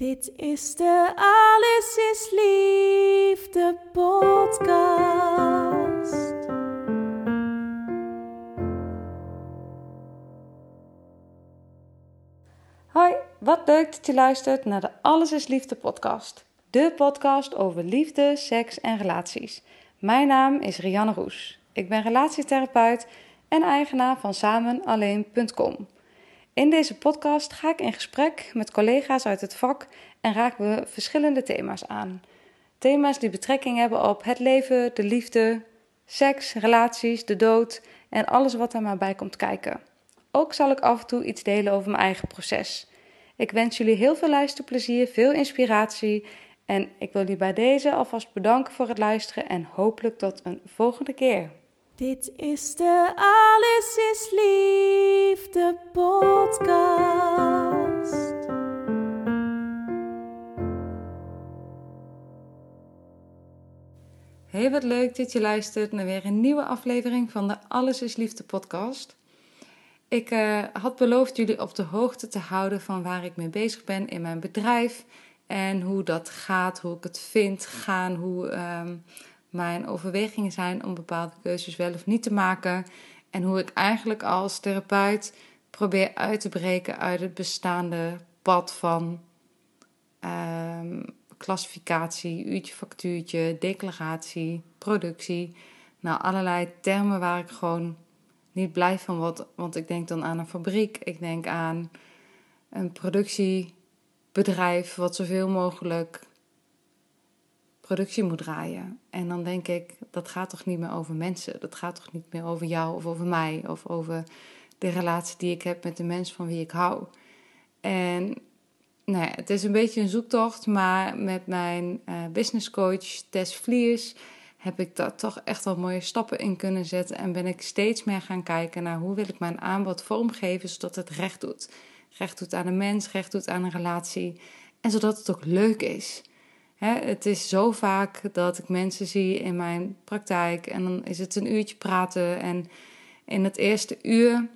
Dit is de Alles is Liefde podcast. Hoi, wat leuk dat je luistert naar de Alles is Liefde podcast. De podcast over liefde, seks en relaties. Mijn naam is Rianne Roes. Ik ben relatietherapeut en eigenaar van samenalleen.com. In deze podcast ga ik in gesprek met collega's uit het vak en raken we verschillende thema's aan. Thema's die betrekking hebben op het leven, de liefde, seks, relaties, de dood en alles wat er maar bij komt kijken. Ook zal ik af en toe iets delen over mijn eigen proces. Ik wens jullie heel veel luisterplezier, veel inspiratie en ik wil jullie bij deze alvast bedanken voor het luisteren en hopelijk tot een volgende keer. Dit is de Alles is Liefde podcast. Hey, wat leuk dat je luistert naar weer een nieuwe aflevering van de Alles is Liefde podcast. Ik uh, had beloofd jullie op de hoogte te houden van waar ik mee bezig ben in mijn bedrijf en hoe dat gaat, hoe ik het vind gaan, hoe um, mijn overwegingen zijn om bepaalde keuzes wel of niet te maken. En hoe ik eigenlijk als therapeut probeer uit te breken uit het bestaande pad van um, klassificatie, uurtje, factuurtje, declaratie, productie. Nou, allerlei termen waar ik gewoon niet blij van word. Want ik denk dan aan een fabriek, ik denk aan een productiebedrijf wat zoveel mogelijk productie moet draaien. En dan denk ik, dat gaat toch niet meer over mensen. Dat gaat toch niet meer over jou of over mij of over de relatie die ik heb met de mens van wie ik hou. En nou ja, het is een beetje een zoektocht, maar met mijn uh, business coach Tess Vliers heb ik daar toch echt wel mooie stappen in kunnen zetten. En ben ik steeds meer gaan kijken naar hoe wil ik mijn aanbod vormgeven zodat het recht doet. Recht doet aan een mens, recht doet aan een relatie. En zodat het ook leuk is. Het is zo vaak dat ik mensen zie in mijn praktijk en dan is het een uurtje praten. En in het eerste uur,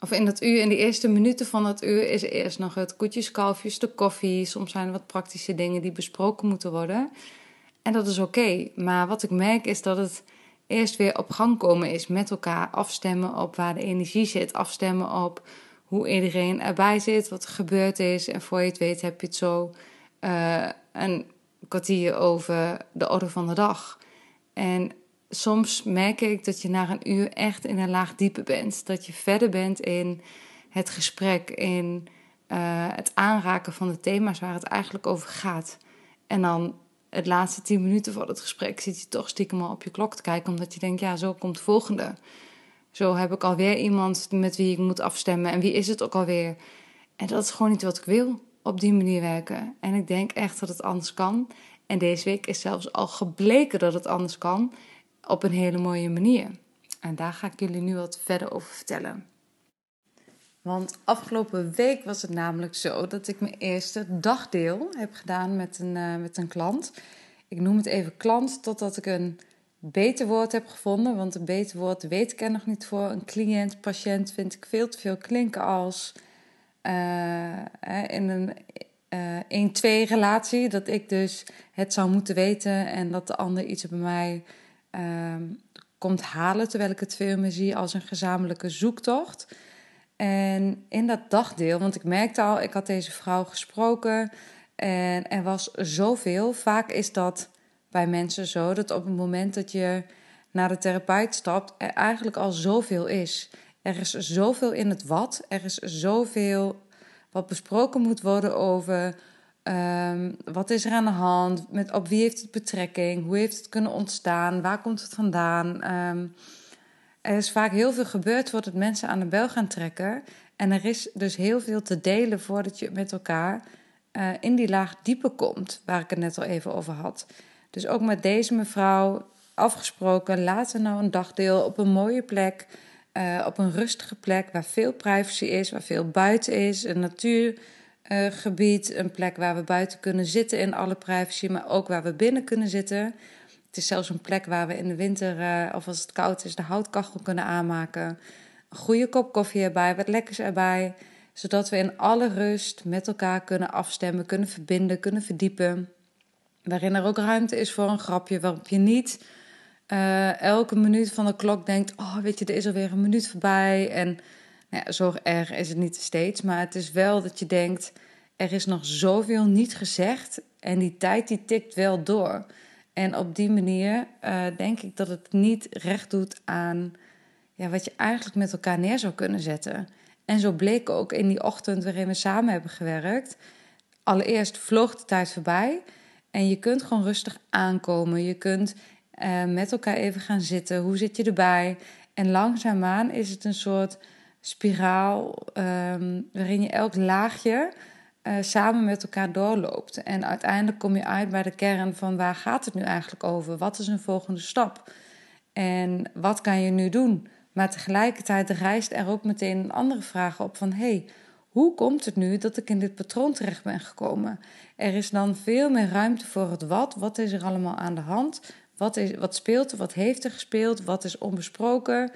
of in dat uur, in de eerste minuten van dat uur, is eerst nog het koetjes, kalfjes, de koffie. Soms zijn er wat praktische dingen die besproken moeten worden. En dat is oké. Maar wat ik merk is dat het eerst weer op gang komen is met elkaar. Afstemmen op waar de energie zit. Afstemmen op hoe iedereen erbij zit, wat er gebeurd is. En voor je het weet heb je het zo uh, een kwartier over de orde van de dag. En soms merk ik dat je na een uur echt in een laag diepe bent. Dat je verder bent in het gesprek, in uh, het aanraken van de thema's waar het eigenlijk over gaat. En dan het laatste tien minuten voor het gesprek zit je toch stiekem al op je klok te kijken, omdat je denkt, ja, zo komt de volgende. Zo heb ik alweer iemand met wie ik moet afstemmen en wie is het ook alweer. En dat is gewoon niet wat ik wil, op die manier werken. En ik denk echt dat het anders kan. En deze week is zelfs al gebleken dat het anders kan, op een hele mooie manier. En daar ga ik jullie nu wat verder over vertellen. Want afgelopen week was het namelijk zo dat ik mijn eerste dagdeel heb gedaan met een, uh, met een klant. Ik noem het even klant totdat ik een beter woord heb gevonden. Want een beter woord weet ik er nog niet voor. Een cliënt, patiënt vind ik veel te veel klinken als in een uh, 1-2 relatie. Dat ik dus het zou moeten weten en dat de ander iets bij mij uh, komt halen. Terwijl ik het veel meer zie als een gezamenlijke zoektocht. En in dat dagdeel, want ik merkte al, ik had deze vrouw gesproken en er was zoveel. Vaak is dat bij mensen zo dat op het moment dat je naar de therapeut stapt, er eigenlijk al zoveel is. Er is zoveel in het wat, er is zoveel wat besproken moet worden over um, wat is er aan de hand, met, op wie heeft het betrekking, hoe heeft het kunnen ontstaan, waar komt het vandaan. Um, er is vaak heel veel gebeurd voordat mensen aan de bel gaan trekken. En er is dus heel veel te delen voordat je met elkaar uh, in die laag dieper komt, waar ik het net al even over had. Dus ook met deze mevrouw afgesproken, laten we nou een dagdeel op een mooie plek, uh, op een rustige plek waar veel privacy is, waar veel buiten is, een natuurgebied, een plek waar we buiten kunnen zitten in alle privacy, maar ook waar we binnen kunnen zitten. Het is zelfs een plek waar we in de winter, uh, of als het koud is, de houtkachel kunnen aanmaken. Een goede kop koffie erbij, wat lekkers erbij zodat we in alle rust met elkaar kunnen afstemmen, kunnen verbinden, kunnen verdiepen. Waarin er ook ruimte is voor een grapje, waarop je niet uh, elke minuut van de klok denkt: Oh, weet je, er is alweer een minuut voorbij. En nou ja, zo erg is het niet steeds, maar het is wel dat je denkt: Er is nog zoveel niet gezegd en die tijd die tikt wel door. En op die manier uh, denk ik dat het niet recht doet aan ja, wat je eigenlijk met elkaar neer zou kunnen zetten. En zo bleek ook in die ochtend waarin we samen hebben gewerkt. Allereerst vloog de tijd voorbij. En je kunt gewoon rustig aankomen. Je kunt uh, met elkaar even gaan zitten. Hoe zit je erbij? En langzaamaan is het een soort spiraal um, waarin je elk laagje uh, samen met elkaar doorloopt. En uiteindelijk kom je uit bij de kern van waar gaat het nu eigenlijk over? Wat is een volgende stap? En wat kan je nu doen? Maar tegelijkertijd rijst er ook meteen een andere vraag op van... hey, hoe komt het nu dat ik in dit patroon terecht ben gekomen? Er is dan veel meer ruimte voor het wat. Wat is er allemaal aan de hand? Wat, is, wat speelt er? Wat heeft er gespeeld? Wat is onbesproken?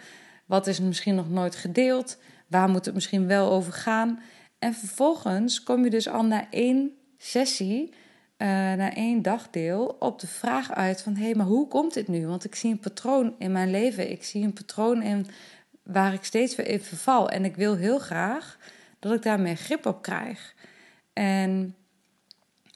Wat is misschien nog nooit gedeeld? Waar moet het misschien wel over gaan? En vervolgens kom je dus al na één sessie uh, na één dagdeel op de vraag uit van... hé, hey, maar hoe komt dit nu? Want ik zie een patroon in mijn leven. Ik zie een patroon in waar ik steeds weer even val. En ik wil heel graag dat ik daar meer grip op krijg. En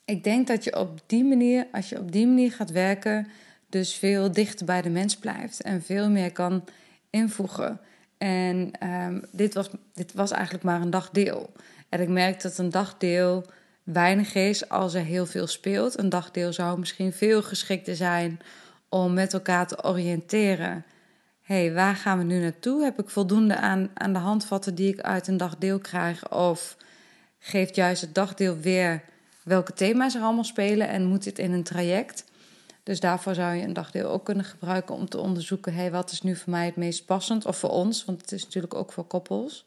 ik denk dat je op die manier, als je op die manier gaat werken... dus veel dichter bij de mens blijft en veel meer kan invoegen. En um, dit, was, dit was eigenlijk maar een dagdeel. En ik merk dat een dagdeel weinig is als er heel veel speelt. Een dagdeel zou misschien veel geschikter zijn om met elkaar te oriënteren. Hey, waar gaan we nu naartoe? Heb ik voldoende aan, aan de handvatten die ik uit een dagdeel krijg? Of geeft juist het dagdeel weer welke thema's er allemaal spelen en moet dit in een traject? Dus daarvoor zou je een dagdeel ook kunnen gebruiken om te onderzoeken: hé, wat is nu voor mij het meest passend? Of voor ons, want het is natuurlijk ook voor koppels.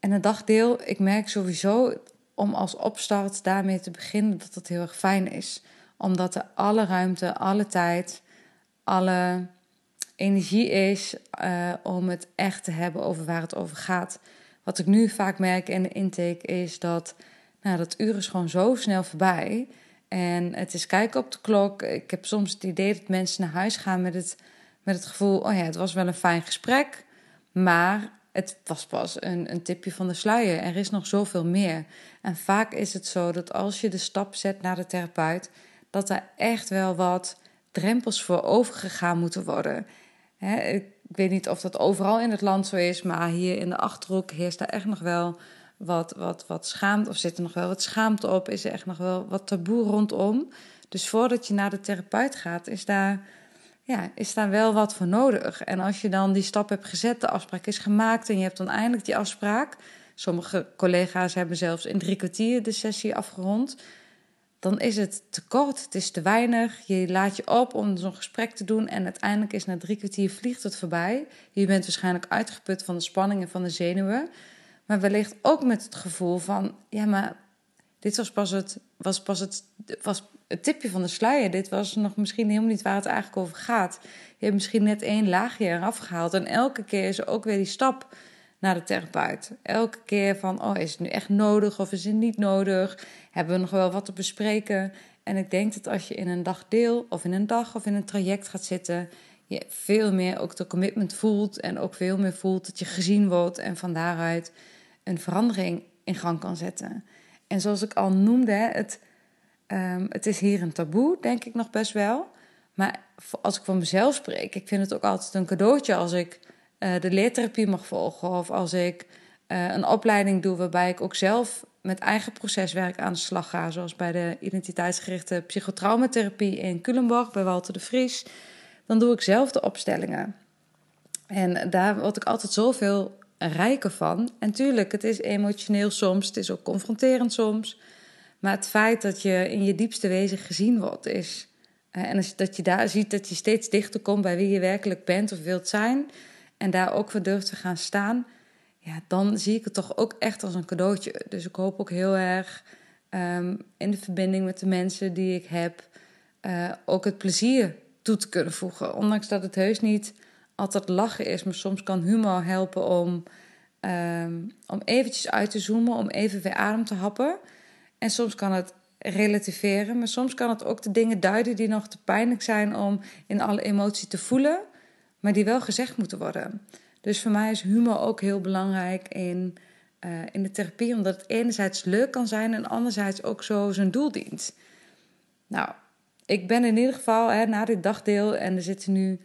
En een dagdeel, ik merk sowieso om als opstart daarmee te beginnen, dat dat heel erg fijn is. Omdat er alle ruimte, alle tijd, alle energie is uh, om het echt te hebben over waar het over gaat. Wat ik nu vaak merk in de intake is dat nou, dat uur is gewoon zo snel voorbij. En het is kijken op de klok. Ik heb soms het idee dat mensen naar huis gaan met het, met het gevoel: oh ja, het was wel een fijn gesprek. Maar het was pas een, een tipje van de sluier. Er is nog zoveel meer. En vaak is het zo dat als je de stap zet naar de therapeut, dat er echt wel wat drempels voor overgegaan moeten worden. ik weet niet of dat overal in het land zo is, maar hier in de achterhoek heerst daar echt nog wel wat, wat, wat schaamte, of zit er nog wel wat schaamte op, is er echt nog wel wat taboe rondom. Dus voordat je naar de therapeut gaat, is daar ja, is daar wel wat voor nodig. En als je dan die stap hebt gezet, de afspraak is gemaakt en je hebt dan eindelijk die afspraak. Sommige collega's hebben zelfs in drie kwartier de sessie afgerond. Dan is het te kort, het is te weinig. Je laat je op om zo'n gesprek te doen en uiteindelijk is na drie kwartier vliegt het voorbij. Je bent waarschijnlijk uitgeput van de spanning en van de zenuwen. Maar wellicht ook met het gevoel van, ja, maar dit was pas het, was pas het, was het tipje van de sluier. Dit was nog misschien helemaal niet waar het eigenlijk over gaat. Je hebt misschien net één laagje eraf gehaald. En elke keer is er ook weer die stap naar de therapeut. Elke keer van, oh, is het nu echt nodig of is het niet nodig? Hebben we nog wel wat te bespreken? En ik denk dat als je in een dagdeel of in een dag of in een traject gaat zitten, je veel meer ook de commitment voelt en ook veel meer voelt dat je gezien wordt en van daaruit een verandering in gang kan zetten. En zoals ik al noemde, het Um, het is hier een taboe, denk ik nog best wel. Maar als ik van mezelf spreek, ik vind het ook altijd een cadeautje als ik uh, de leertherapie mag volgen. Of als ik uh, een opleiding doe waarbij ik ook zelf met eigen proceswerk aan de slag ga. Zoals bij de identiteitsgerichte psychotraumatherapie in Culemborg bij Walter de Vries. Dan doe ik zelf de opstellingen. En daar word ik altijd zoveel rijker van. En tuurlijk, het is emotioneel soms, het is ook confronterend soms. Maar het feit dat je in je diepste wezen gezien wordt, is en dat je daar ziet dat je steeds dichter komt bij wie je werkelijk bent of wilt zijn. En daar ook voor durft te gaan staan. Ja, dan zie ik het toch ook echt als een cadeautje. Dus ik hoop ook heel erg ehm, in de verbinding met de mensen die ik heb. Uh, ook het plezier toe te kunnen voegen. Ondanks dat het heus niet altijd lachen is. Maar soms kan humor helpen om, um, om eventjes uit te zoomen. Om even weer adem te happen. En soms kan het relativeren. Maar soms kan het ook de dingen duiden die nog te pijnlijk zijn om in alle emotie te voelen, maar die wel gezegd moeten worden. Dus voor mij is humor ook heel belangrijk in, uh, in de therapie, omdat het enerzijds leuk kan zijn en anderzijds ook zo zijn doel dient. Nou, ik ben in ieder geval hè, na dit dagdeel en er zitten nu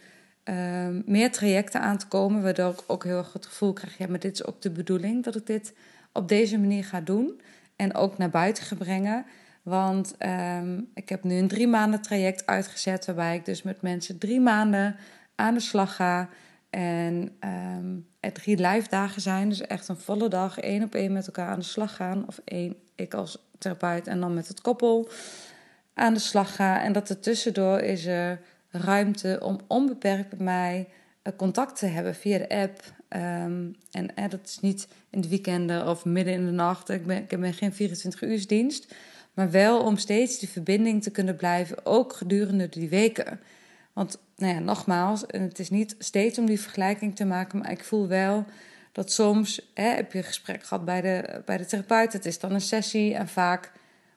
uh, meer trajecten aan te komen, waardoor ik ook heel erg het gevoel krijg: ja, maar dit is ook de bedoeling dat ik dit op deze manier ga doen en ook naar buiten ga brengen. Want um, ik heb nu een drie maanden traject uitgezet, waarbij ik dus met mensen drie maanden aan de slag ga. En um, er drie live dagen zijn, dus echt een volle dag, één op één met elkaar aan de slag gaan. Of één, ik als therapeut en dan met het koppel aan de slag ga. En dat er tussendoor is er ruimte om onbeperkt met mij eh, contact te hebben via de app. Um, en eh, dat is niet in de weekenden of midden in de nacht. Ik ben, ik ben geen 24 uur dienst. Maar wel om steeds die verbinding te kunnen blijven, ook gedurende die weken. Want, nou ja, nogmaals, het is niet steeds om die vergelijking te maken, maar ik voel wel dat soms heb je een gesprek gehad bij de, bij de therapeut, het is dan een sessie en vaak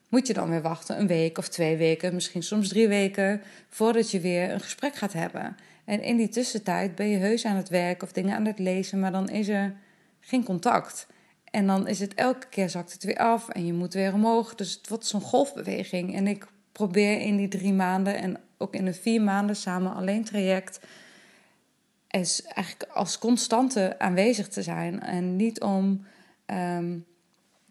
moet je dan weer wachten een week of twee weken, misschien soms drie weken, voordat je weer een gesprek gaat hebben. En in die tussentijd ben je heus aan het werk of dingen aan het lezen, maar dan is er geen contact. En dan is het elke keer zakt het weer af en je moet weer omhoog. Dus het wordt zo'n golfbeweging. En ik probeer in die drie maanden en ook in de vier maanden samen alleen traject. Is eigenlijk als constante aanwezig te zijn. En niet om um,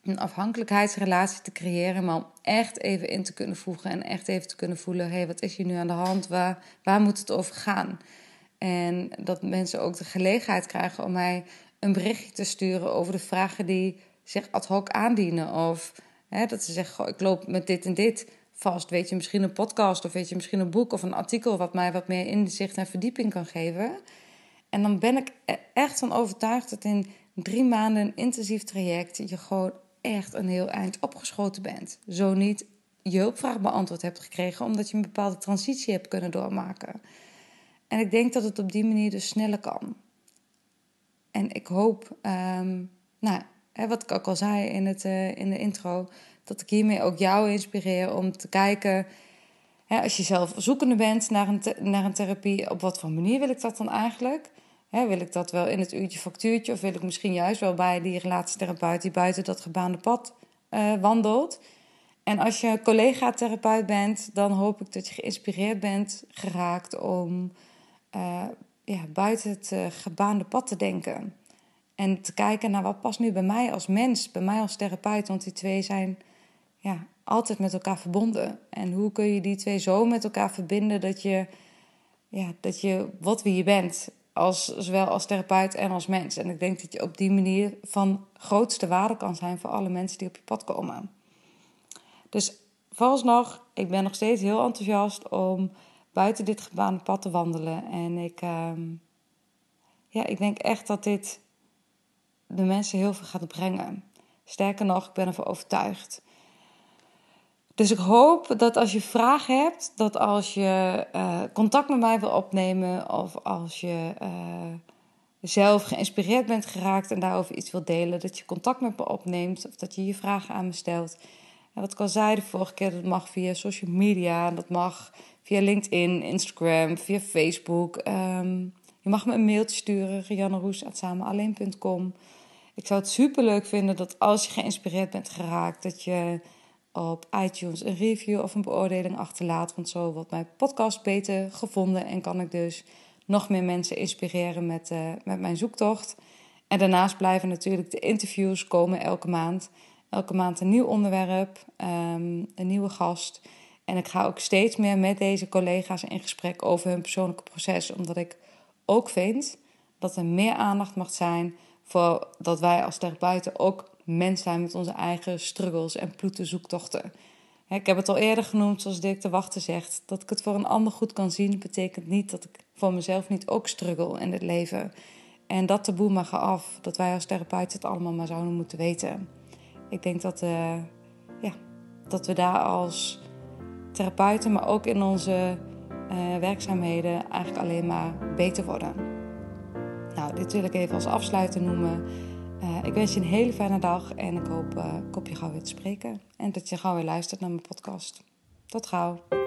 een afhankelijkheidsrelatie te creëren, maar om echt even in te kunnen voegen en echt even te kunnen voelen: hé, hey, wat is hier nu aan de hand? Waar, waar moet het over gaan? En dat mensen ook de gelegenheid krijgen om mij een berichtje te sturen over de vragen die zich ad hoc aandienen. Of hè, dat ze zeggen, goh, ik loop met dit en dit vast. Weet je misschien een podcast of weet je misschien een boek of een artikel... wat mij wat meer inzicht en verdieping kan geven. En dan ben ik er echt van overtuigd dat in drie maanden een intensief traject... je gewoon echt een heel eind opgeschoten bent. Zo niet je hulpvraag beantwoord hebt gekregen... omdat je een bepaalde transitie hebt kunnen doormaken. En ik denk dat het op die manier dus sneller kan. En ik hoop, um, nou, hè, wat ik ook al zei in, het, uh, in de intro, dat ik hiermee ook jou inspireer om te kijken, hè, als je zelf zoekende bent naar een, naar een therapie, op wat voor manier wil ik dat dan eigenlijk? Wil ik dat wel in het uurtje factuurtje of wil ik misschien juist wel bij die relatietherapeut die buiten dat gebaande pad uh, wandelt? En als je collega-therapeut bent, dan hoop ik dat je geïnspireerd bent geraakt om uh, ja, buiten het uh, gebaande pad te denken. En te kijken naar wat past nu bij mij als mens, bij mij als therapeut. Want die twee zijn ja, altijd met elkaar verbonden. En hoe kun je die twee zo met elkaar verbinden dat je, ja, dat je wat wie je bent, als, zowel als therapeut en als mens. En ik denk dat je op die manier van grootste waarde kan zijn voor alle mensen die op je pad komen. Dus vooralsnog, ik ben nog steeds heel enthousiast om buiten dit gebaande pad te wandelen. En ik, uh, ja, ik denk echt dat dit de mensen heel veel gaat brengen. Sterker nog, ik ben ervan overtuigd. Dus ik hoop dat als je vragen hebt, dat als je uh, contact met mij wil opnemen of als je uh, zelf geïnspireerd bent geraakt en daarover iets wil delen, dat je contact met me opneemt of dat je je vragen aan me stelt. En wat ik al zei de vorige keer, dat mag via social media, dat mag via LinkedIn, Instagram, via Facebook. Um, je mag me een mailtje sturen, rianneroes.samenalleen.com. Ik zou het super leuk vinden dat als je geïnspireerd bent geraakt, dat je op iTunes een review of een beoordeling achterlaat. Want zo wordt mijn podcast beter gevonden en kan ik dus nog meer mensen inspireren met, uh, met mijn zoektocht. En daarnaast blijven natuurlijk de interviews komen elke maand. Elke maand een nieuw onderwerp, um, een nieuwe gast. En ik ga ook steeds meer met deze collega's in gesprek over hun persoonlijke proces. Omdat ik ook vind dat er meer aandacht mag zijn voor dat wij als therapeuten ook mens zijn met onze eigen struggles en ploete zoektochten. Ik heb het al eerder genoemd, zoals Dirk de Wachter zegt. Dat ik het voor een ander goed kan zien, betekent niet dat ik voor mezelf niet ook struggle in het leven. En dat taboe mag af, dat wij als therapeut het allemaal maar zouden moeten weten. Ik denk dat, uh, ja, dat we daar als therapeuten, maar ook in onze uh, werkzaamheden eigenlijk alleen maar beter worden. Nou, dit wil ik even als afsluiter noemen. Uh, ik wens je een hele fijne dag en ik hoop, uh, je gauw weer te spreken. En dat je gauw weer luistert naar mijn podcast. Tot gauw.